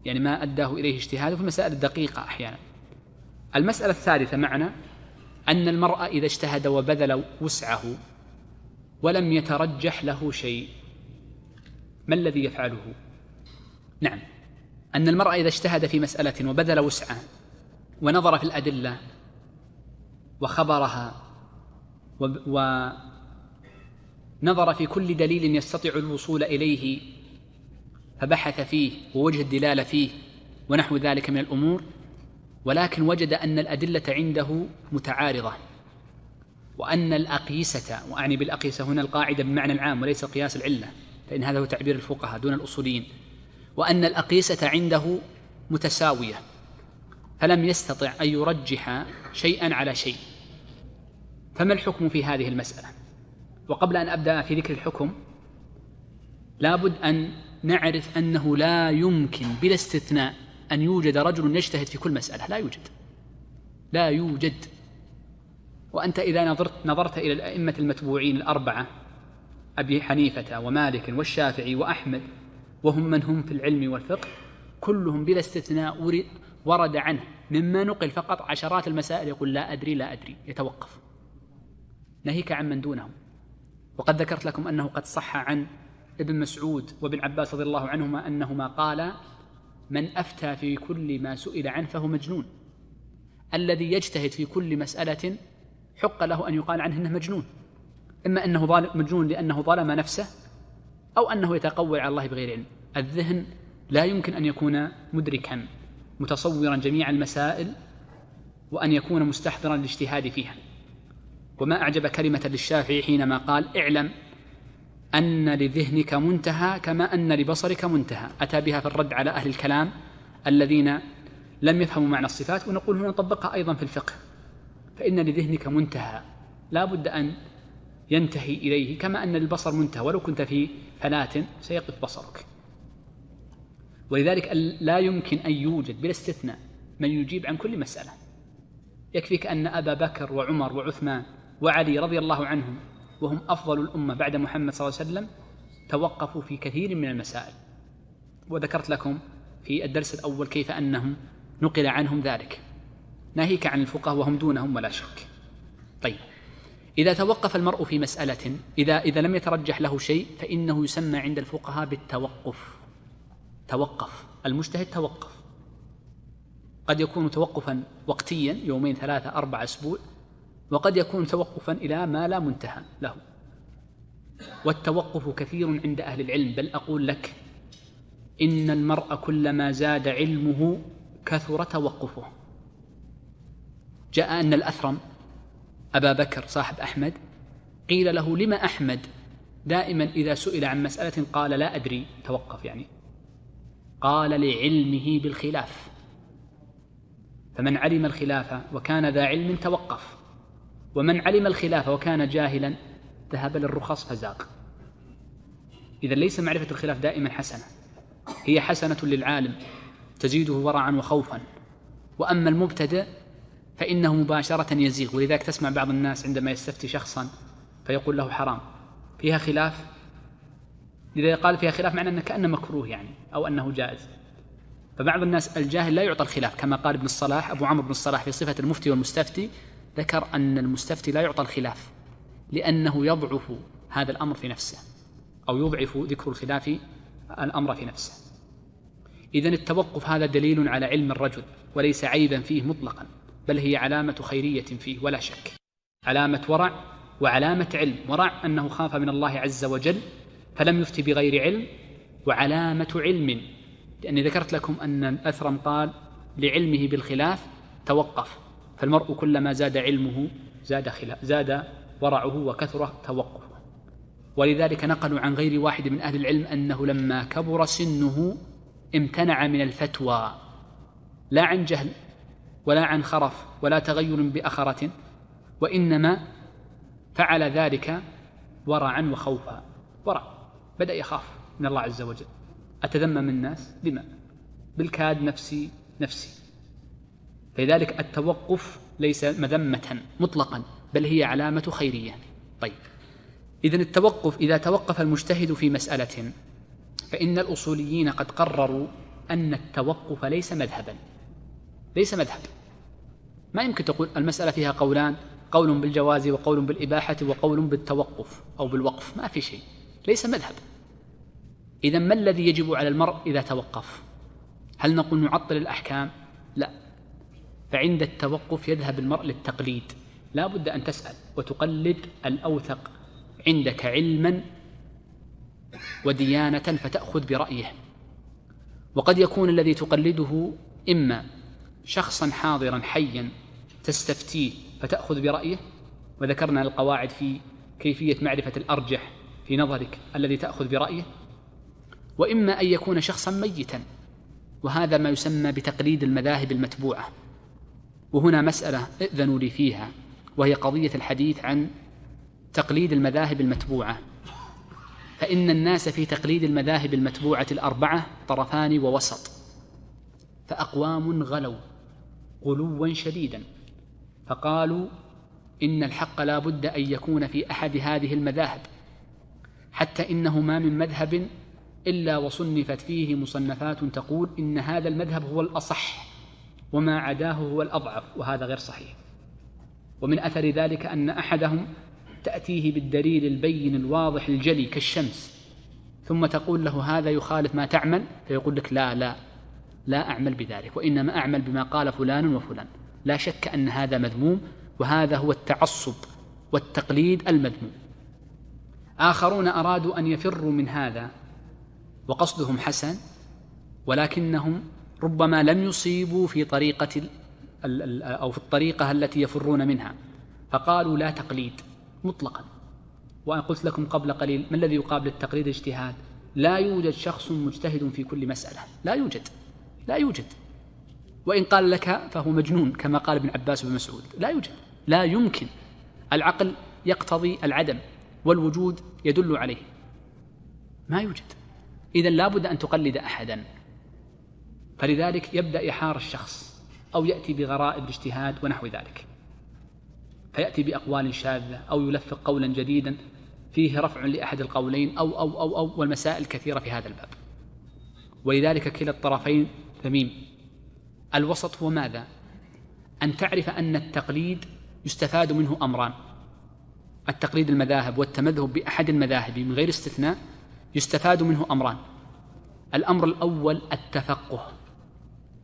يعني ما أداه إليه اجتهاده في المسائل الدقيقة أحيانا. المسألة الثالثة معنا أن المرء إذا اجتهد وبذل وسعه ولم يترجح له شيء ما الذي يفعله؟ نعم. أن المرء إذا اجتهد في مسألة وبذل وسعه ونظر في الأدلة وخبرها ونظر في كل دليل يستطيع الوصول إليه فبحث فيه ووجه الدلالة فيه ونحو ذلك من الأمور ولكن وجد أن الأدلة عنده متعارضة وأن الأقيسة وأعني بالأقيسة هنا القاعدة بمعنى العام وليس قياس العلة فإن هذا هو تعبير الفقهاء دون الأصوليين وأن الأقيسة عنده متساوية فلم يستطع أن يرجح شيئا على شيء. فما الحكم في هذه المسألة؟ وقبل أن أبدأ في ذكر الحكم لابد أن نعرف أنه لا يمكن بلا استثناء أن يوجد رجل يجتهد في كل مسألة. لا يوجد. لا يوجد. وأنت إذا نظرت نظرت إلى الأئمة المتبوعين الأربعة أبي حنيفة ومالك والشافعي وأحمد وهم من هم في العلم والفقه كلهم بلا استثناء ورد عنه. مما نقل فقط عشرات المسائل يقول لا أدري لا أدري. يتوقف. ناهيك عن من دونهم. وقد ذكرت لكم أنه قد صح عن ابن مسعود وابن عباس رضي الله عنهما أنهما قالا من أفتى في كل ما سئل عنه فهو مجنون. الذي يجتهد في كل مسألة حق له أن يقال عنه أنه مجنون. إما أنه ظالم مجنون لأنه ظلم نفسه أو أنه يتقوى على الله بغير علم. الذهن لا يمكن أن يكون مدركا متصورا جميع المسائل وأن يكون مستحضرا للاجتهاد فيها. وما أعجب كلمة للشافعي حينما قال اعلم أن لذهنك منتهى كما أن لبصرك منتهى. أتى بها في الرد على أهل الكلام الذين لم يفهموا معنى الصفات ونقول هنا نطبقها أيضا في الفقه. فإن لذهنك منتهى. لا بد أن ينتهي إليه كما أن البصر منتهى. ولو كنت في فلاة سيقف بصرك. ولذلك لا يمكن أن يوجد بلا استثناء من يجيب عن كل مسألة. يكفيك أن أبا بكر وعمر وعثمان وعلي رضي الله عنهم وهم أفضل الأمة بعد محمد صلى الله عليه وسلم توقفوا في كثير من المسائل. وذكرت لكم في الدرس الأول كيف أنهم نقل عنهم ذلك. ناهيك عن الفقهاء وهم دونهم ولا شك. طيب إذا توقف المرء في مسألة إذا إذا لم يترجح له شيء فإنه يسمى عند الفقهاء بالتوقف. توقف المجتهد توقف. قد يكون توقفا وقتيا يومين ثلاثة أربعة أسبوع وقد يكون توقفا إلى ما لا منتهى له. والتوقف كثير عند أهل العلم بل أقول لك إن المرء كلما زاد علمه كثر توقفه. جاء أن الأثرم أبا بكر صاحب أحمد قيل له لما أحمد؟ دائما إذا سئل عن مسألة قال لا أدري توقف يعني. قال لعلمه بالخلاف. فمن علم الخلاف وكان ذا علم توقف. ومن علم الخلاف وكان جاهلا ذهب للرخص فزاق. إذا ليس معرفة الخلاف دائما حسنة. هي حسنة للعالم تزيده ورعا وخوفا. وأما المبتدئ فإنه مباشرة يزيغ. ولذلك تسمع بعض الناس عندما يستفتي شخصا فيقول له حرام. فيها خلاف؟ إذا قال فيها خلاف معنى أنه كأنه مكروه يعني أو أنه جائز. فبعض الناس الجاهل لا يعطى الخلاف كما قال ابن الصلاح أبو عمرو بن الصلاح في صفة المفتي والمستفتي ذكر أن المستفتي لا يعطى الخلاف لأنه يضعف هذا الأمر في نفسه أو يضعف ذكر الخلاف الأمر في نفسه. إذا التوقف هذا دليل على علم الرجل وليس عيبا فيه مطلقا بل هي علامة خيرية فيه ولا شك. علامة ورع وعلامة علم. ورع أنه خاف من الله عز وجل فلم يفتي بغير علم وعلامة علم. لأني ذكرت لكم أن الأثرم قال لعلمه بالخلاف توقف. فالمرء كلما زاد علمه زاد خلاف زاد ورعه وكثر توقفه. ولذلك نقلوا عن غير واحد من أهل العلم أنه لما كبر سنه امتنع من الفتوى. لا عن جهل ولا عن خرف ولا تغير بأخرة وإنما فعل ذلك ورعا وخوفا. ورع بدأ يخاف من الله عز وجل. أتذمم الناس؟ بما؟ بالكاد نفسي نفسي. فلذلك التوقف ليس مذمة مطلقا بل هي علامة خيرية. طيب. إذا التوقف إذا توقف المجتهد في مسألة فإن الأصوليين قد قرروا أن التوقف ليس مذهبا. ليس مذهب ما يمكن تقول المسألة فيها قولان قول بالجواز وقول بالإباحة وقول بالتوقف أو بالوقف. ما في شيء. ليس مذهب. إذا ما الذي يجب على المرء إذا توقف؟ هل نقول نعطل الأحكام؟ لا. فعند التوقف يذهب المرء للتقليد. لا بد أن تسأل وتقلد الأوثق. عندك علما وديانة فتأخذ برأيه. وقد يكون الذي تقلده إما شخصا حاضرا حيا تستفتيه فتأخذ برأيه. وذكرنا القواعد في كيفية معرفة الأرجح في نظرك الذي تأخذ برأيه. وإما أن يكون شخصا ميتا. وهذا ما يسمى بتقليد المذاهب المتبوعة. وهنا مسألة ائذنوا لي فيها وهي قضية الحديث عن تقليد المذاهب المتبوعة. فإن الناس في تقليد المذاهب المتبوعة الأربعة طرفان ووسط. فأقوام غلوا غلوا شديدا فقالوا إن الحق لا بد أن يكون في أحد هذه المذاهب حتى إنه ما من مذهب إلا وصنفت فيه مصنفات تقول إن هذا المذهب هو الأصح. وما عداه هو الأضعف وهذا غير صحيح. ومن أثر ذلك أن أحدهم تأتيه بالدليل البين الواضح الجلي كالشمس ثم تقول له هذا يخالف ما تعمل فيقول لك لا لا لا أعمل بذلك وإنما أعمل بما قال فلان وفلان. لا شك أن هذا مذموم وهذا هو التعصب والتقليد المذموم. آخرون أرادوا أن يفروا من هذا وقصدهم حسن ولكنهم ربما لم يصيبوا في طريقة أو في الطريقة التي يفرون منها. فقالوا لا تقليد مطلقا. وأنا قلت لكم قبل قليل ما الذي يقابل التقليد اجتهاد لا يوجد شخص مجتهد في كل مسألة. لا يوجد لا يوجد. وإن قال لك فهو مجنون كما قال ابن عباس بن مسعود. لا يوجد. لا يمكن. العقل يقتضي العدم والوجود يدل عليه. ما يوجد. إذا لابد أن تقلد أحدا. فلذلك يبدأ يحار الشخص أو يأتي بغرائب الاجتهاد ونحو ذلك. فيأتي بأقوال شاذة أو يلفق قولا جديدا فيه رفع لأحد القولين أو أو أو أو والمسائل كثيرة في هذا الباب. ولذلك كلا الطرفين ذميم الوسط هو ماذا؟ أن تعرف أن التقليد يستفاد منه أمران. التقليد المذاهب والتمذهب بأحد المذاهب من غير استثناء يستفاد منه أمران. الأمر الأول التفقه.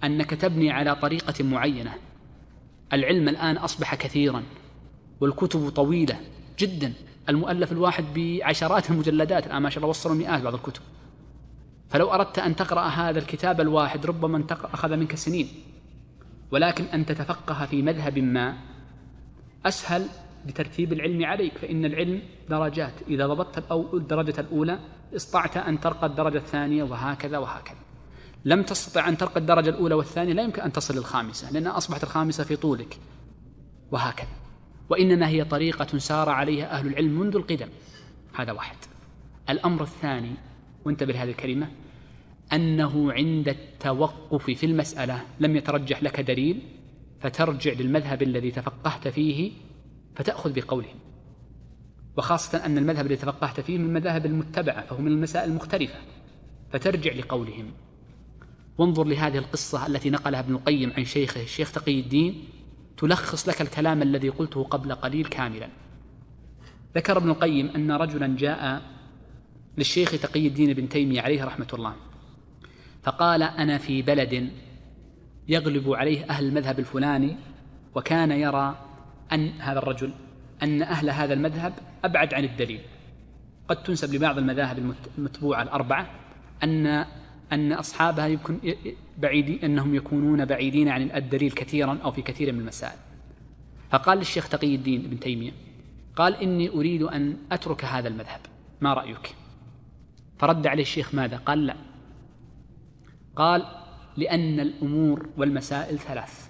أنك تبني على طريقة معينة. العلم الآن أصبح كثيرا والكتب طويلة جدا. المؤلف الواحد بعشرات المجلدات الآن ما شاء الله وصلوا مئات بعض الكتب. فلو أردت أن تقرأ هذا الكتاب الواحد ربما أخذ منك سنين. ولكن أن تتفقه في مذهب ما أسهل بترتيب العلم عليك. فإن العلم درجات إذا ضبطت الدرجة الأولى استطعت أن ترقى الدرجة الثانية وهكذا وهكذا. لم تستطع أن ترقى الدرجة الأولى والثانية لا يمكن أن تصل للخامسة لأنها أصبحت الخامسة في طولك. وهكذا. وإنما هي طريقة سار عليها أهل العلم منذ القدم. هذا واحد. الأمر الثاني وانتبه لهذه الكلمة أنه عند التوقف في المسألة لم يترجح لك دليل فترجع للمذهب الذي تفقهت فيه فتأخذ بقولهم وخاصة أن المذهب الذي تفقهت فيه من المذاهب المتبعة فهو من المسائل المختلفة فترجع لقولهم. وانظر لهذه القصة التي نقلها ابن القيم عن شيخه الشيخ تقي الدين تلخص لك الكلام الذي قلته قبل قليل كاملا. ذكر ابن القيم أن رجلا جاء للشيخ تقي الدين بن تيمية عليه رحمة الله فقال أنا في بلد يغلب عليه أهل المذهب الفلاني وكان يرى أن هذا الرجل أن أهل هذا المذهب أبعد عن الدليل. قد تنسب لبعض المذاهب المتبوعة الأربعة أن أن أصحابها يمكن بعيدين أنهم يكونون بعيدين عن الدليل كثيرا أو في كثير من المسائل. فقال للشيخ تقي الدين ابن تيمية قال إني أريد أن أترك هذا المذهب ما رأيك؟ فرد عليه الشيخ ماذا؟ قال لا. قال لأن الأمور والمسائل ثلاث.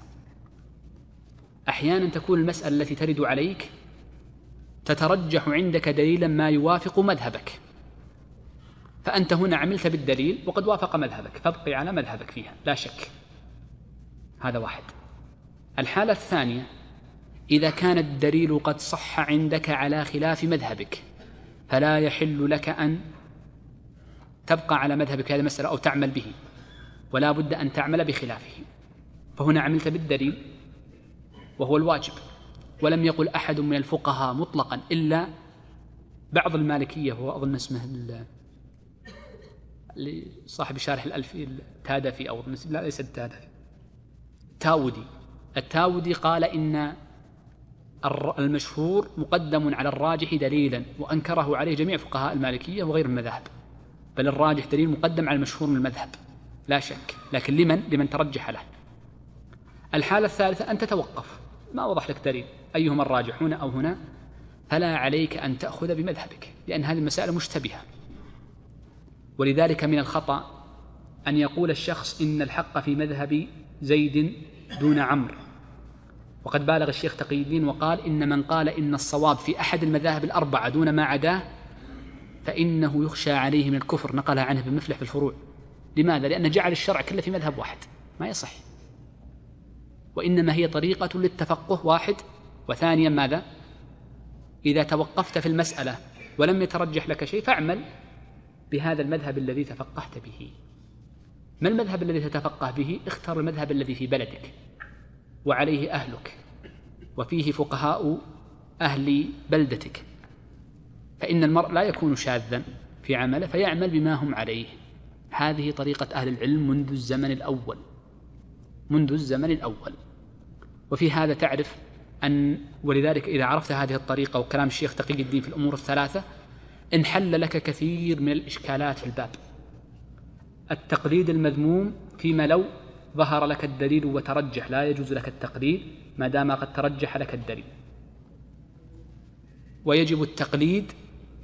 أحيانا تكون المسألة التي ترد عليك تترجح عندك دليلا ما يوافق مذهبك. فأنت هنا عملت بالدليل وقد وافق مذهبك فابقي على مذهبك فيها لا شك. هذا واحد. الحالة الثانية إذا كان الدليل قد صح عندك على خلاف مذهبك فلا يحل لك أن تبقى على مذهبك هذه المسألة أو تعمل به ولا بد أن تعمل بخلافه. فهنا عملت بالدليل وهو الواجب ولم يقل أحد من الفقهاء مطلقا إلا بعض المالكية هو أظن اسمه لصاحب شارح الألفي التادفي أو لا ليس التادفي. التاودي. التاودي قال إن المشهور مقدم على الراجح دليلا وأنكره عليه جميع فقهاء المالكية وغير المذاهب بل الراجح دليل مقدم على المشهور من المذهب. لا شك. لكن لمن؟ لمن ترجح له. الحالة الثالثة أن تتوقف. ما وضح لك دليل. أيهما الراجح هنا أو هنا؟ فلا عليك أن تأخذ بمذهبك لأن هذه المسائل مشتبهة. ولذلك من الخطأ أن يقول الشخص إن الحق في مذهب زيد دون عمرو. وقد بالغ الشيخ تقي الدين وقال إن من قال إن الصواب في أحد المذاهب الأربعة دون ما عداه فإنه يخشى عليه من الكفر نقلها عنه ابن مفلح في الفروع. لماذا؟ لأن جعل الشرع كله في مذهب واحد ما يصح. وإنما هي طريقة للتفقه واحد. وثانيا ماذا؟ إذا توقفت في المسألة ولم يترجح لك شيء فاعمل. بهذا المذهب الذي تفقهت به. ما المذهب الذي تتفقه به؟ اختر المذهب الذي في بلدك وعليه أهلك وفيه فقهاء أهل بلدتك. فإن المرء لا يكون شاذا في عمله فيعمل بما هم عليه. هذه طريقة أهل العلم منذ الزمن الأول. منذ الزمن الأول. وفي هذا تعرف أن ولذلك إذا عرفت هذه الطريقة وكلام الشيخ تقي الدين في الأمور الثلاثة انحل لك كثير من الإشكالات في الباب. التقليد المذموم فيما لو ظهر لك الدليل وترجح لا يجوز لك التقليد ما دام قد ترجح لك الدليل. ويجب التقليد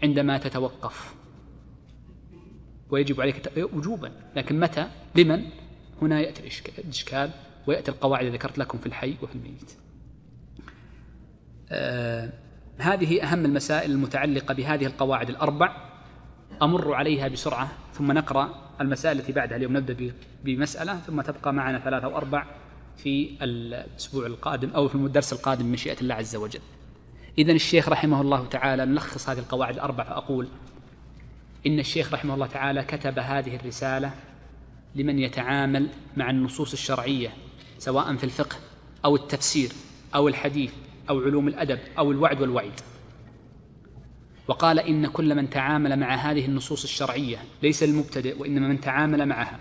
عندما تتوقف. ويجب عليك وجوبا. لكن متى؟ لمن؟ هنا يأتي الإشكال ويأتي القواعد ذكرت لكم في الحي وفي الميت. آه هذه أهم المسائل المتعلقة بهذه القواعد الأربع. أمر عليها بسرعة ثم نقرأ المسائل التي بعدها اليوم. نبدأ بمسألة ثم تبقى معنا ثلاثة أو أربع في الأسبوع القادم أو في الدرس القادم من مشيئة الله عز وجل. إذا الشيخ رحمه الله تعالى نلخص هذه القواعد الأربع فأقول إن الشيخ رحمه الله تعالى كتب هذه الرسالة لمن يتعامل مع النصوص الشرعية سواء في الفقه أو التفسير أو الحديث. أو علوم الأدب أو الوعد والوعيد. وقال إن كل من تعامل مع هذه النصوص الشرعية ليس المبتدئ وإنما من تعامل معها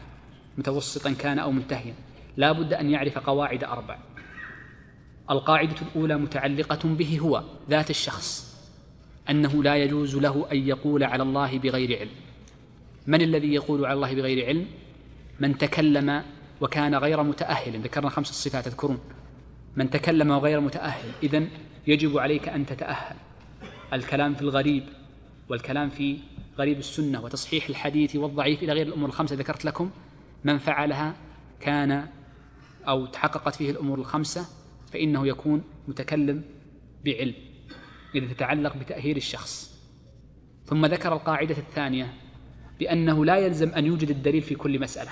متوسطا كان أو منتهيا لا بد أن يعرف قواعد أربع. القاعدة الأولى متعلقة به هو ذات الشخص أنه لا يجوز له أن يقول على الله بغير علم. من الذي يقول على الله بغير علم؟ من تكلم وكان غير متأهل. ذكرنا خمس صفات تذكرون من تكلم وغير متأهل. إذن يجب عليك أن تتأهل. الكلام في الغريب والكلام في غريب السنة وتصحيح الحديث والضعيف إلى غير الأمور الخمسة ذكرت لكم من فعلها كان أو تحققت فيه الأمور الخمسة فإنه يكون متكلم بعلم. إذا تتعلق بتأهيل الشخص. ثم ذكر القاعدة الثانية بأنه لا يلزم أن يوجد الدليل في كل مسألة.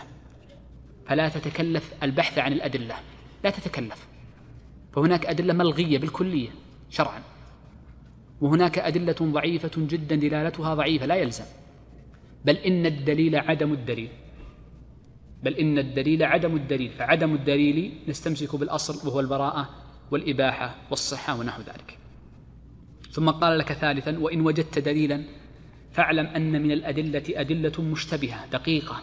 فلا تتكلف البحث عن الأدلة. لا تتكلف. فهناك أدلة ملغية بالكلية شرعا. وهناك أدلة ضعيفة جدا دلالتها ضعيفة لا يلزم. بل إن الدليل عدم الدليل. بل إن الدليل عدم الدليل. فعدم الدليل نستمسك بالأصل وهو البراءة والإباحة والصحة ونحو ذلك. ثم قال لك ثالثا وإن وجدت دليلا فاعلم أن من الأدلة أدلة مشتبهة دقيقة.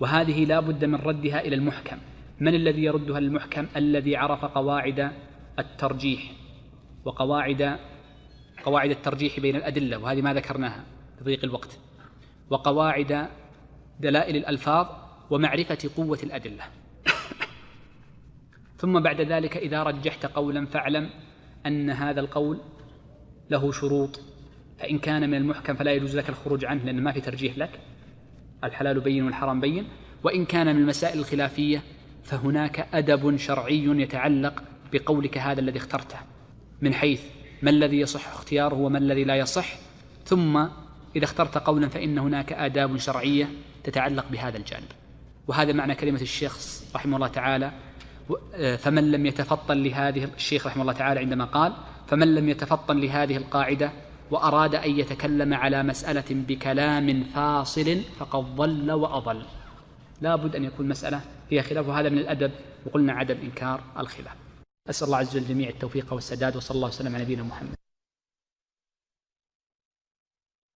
وهذه لا بد من ردها إلى المحكم. من الذي يردها للمحكم الذي عرف قواعد الترجيح؟ وقواعد قواعد الترجيح بين الأدلة وهذه ما ذكرناها لضيق الوقت. وقواعد دلائل الألفاظ ومعرفة قوة الأدلة. ثم بعد ذلك إذا رجحت قولا فاعلم أن هذا القول له شروط. فإن كان من المحكم فلا يجوز لك الخروج عنه لأن ما في ترجيح لك. الحلال بين والحرام بين. وإن كان من المسائل الخلافية فهناك أدب شرعي يتعلق بقولك هذا الذي اخترته من حيث ما الذي يصح اختياره وما الذي لا يصح ثم إذا اخترت قولا فإن هناك آداب شرعية تتعلق بهذا الجانب. وهذا معنى كلمة الشيخ رحمه الله تعالى فمن لم يتفطن لهذه الشيخ رحمه الله تعالى عندما قال فمن لم يتفطن لهذه القاعدة وأراد أن يتكلم على مسألة بكلام فاصل فقد ضل وأضل. لا بد أن يكون مسألة هي خلاف وهذا من الأدب وقلنا عدم إنكار الخلاف. أسأل الله عز وجل جميع التوفيق والسداد وصلى الله وسلم على نبينا محمد.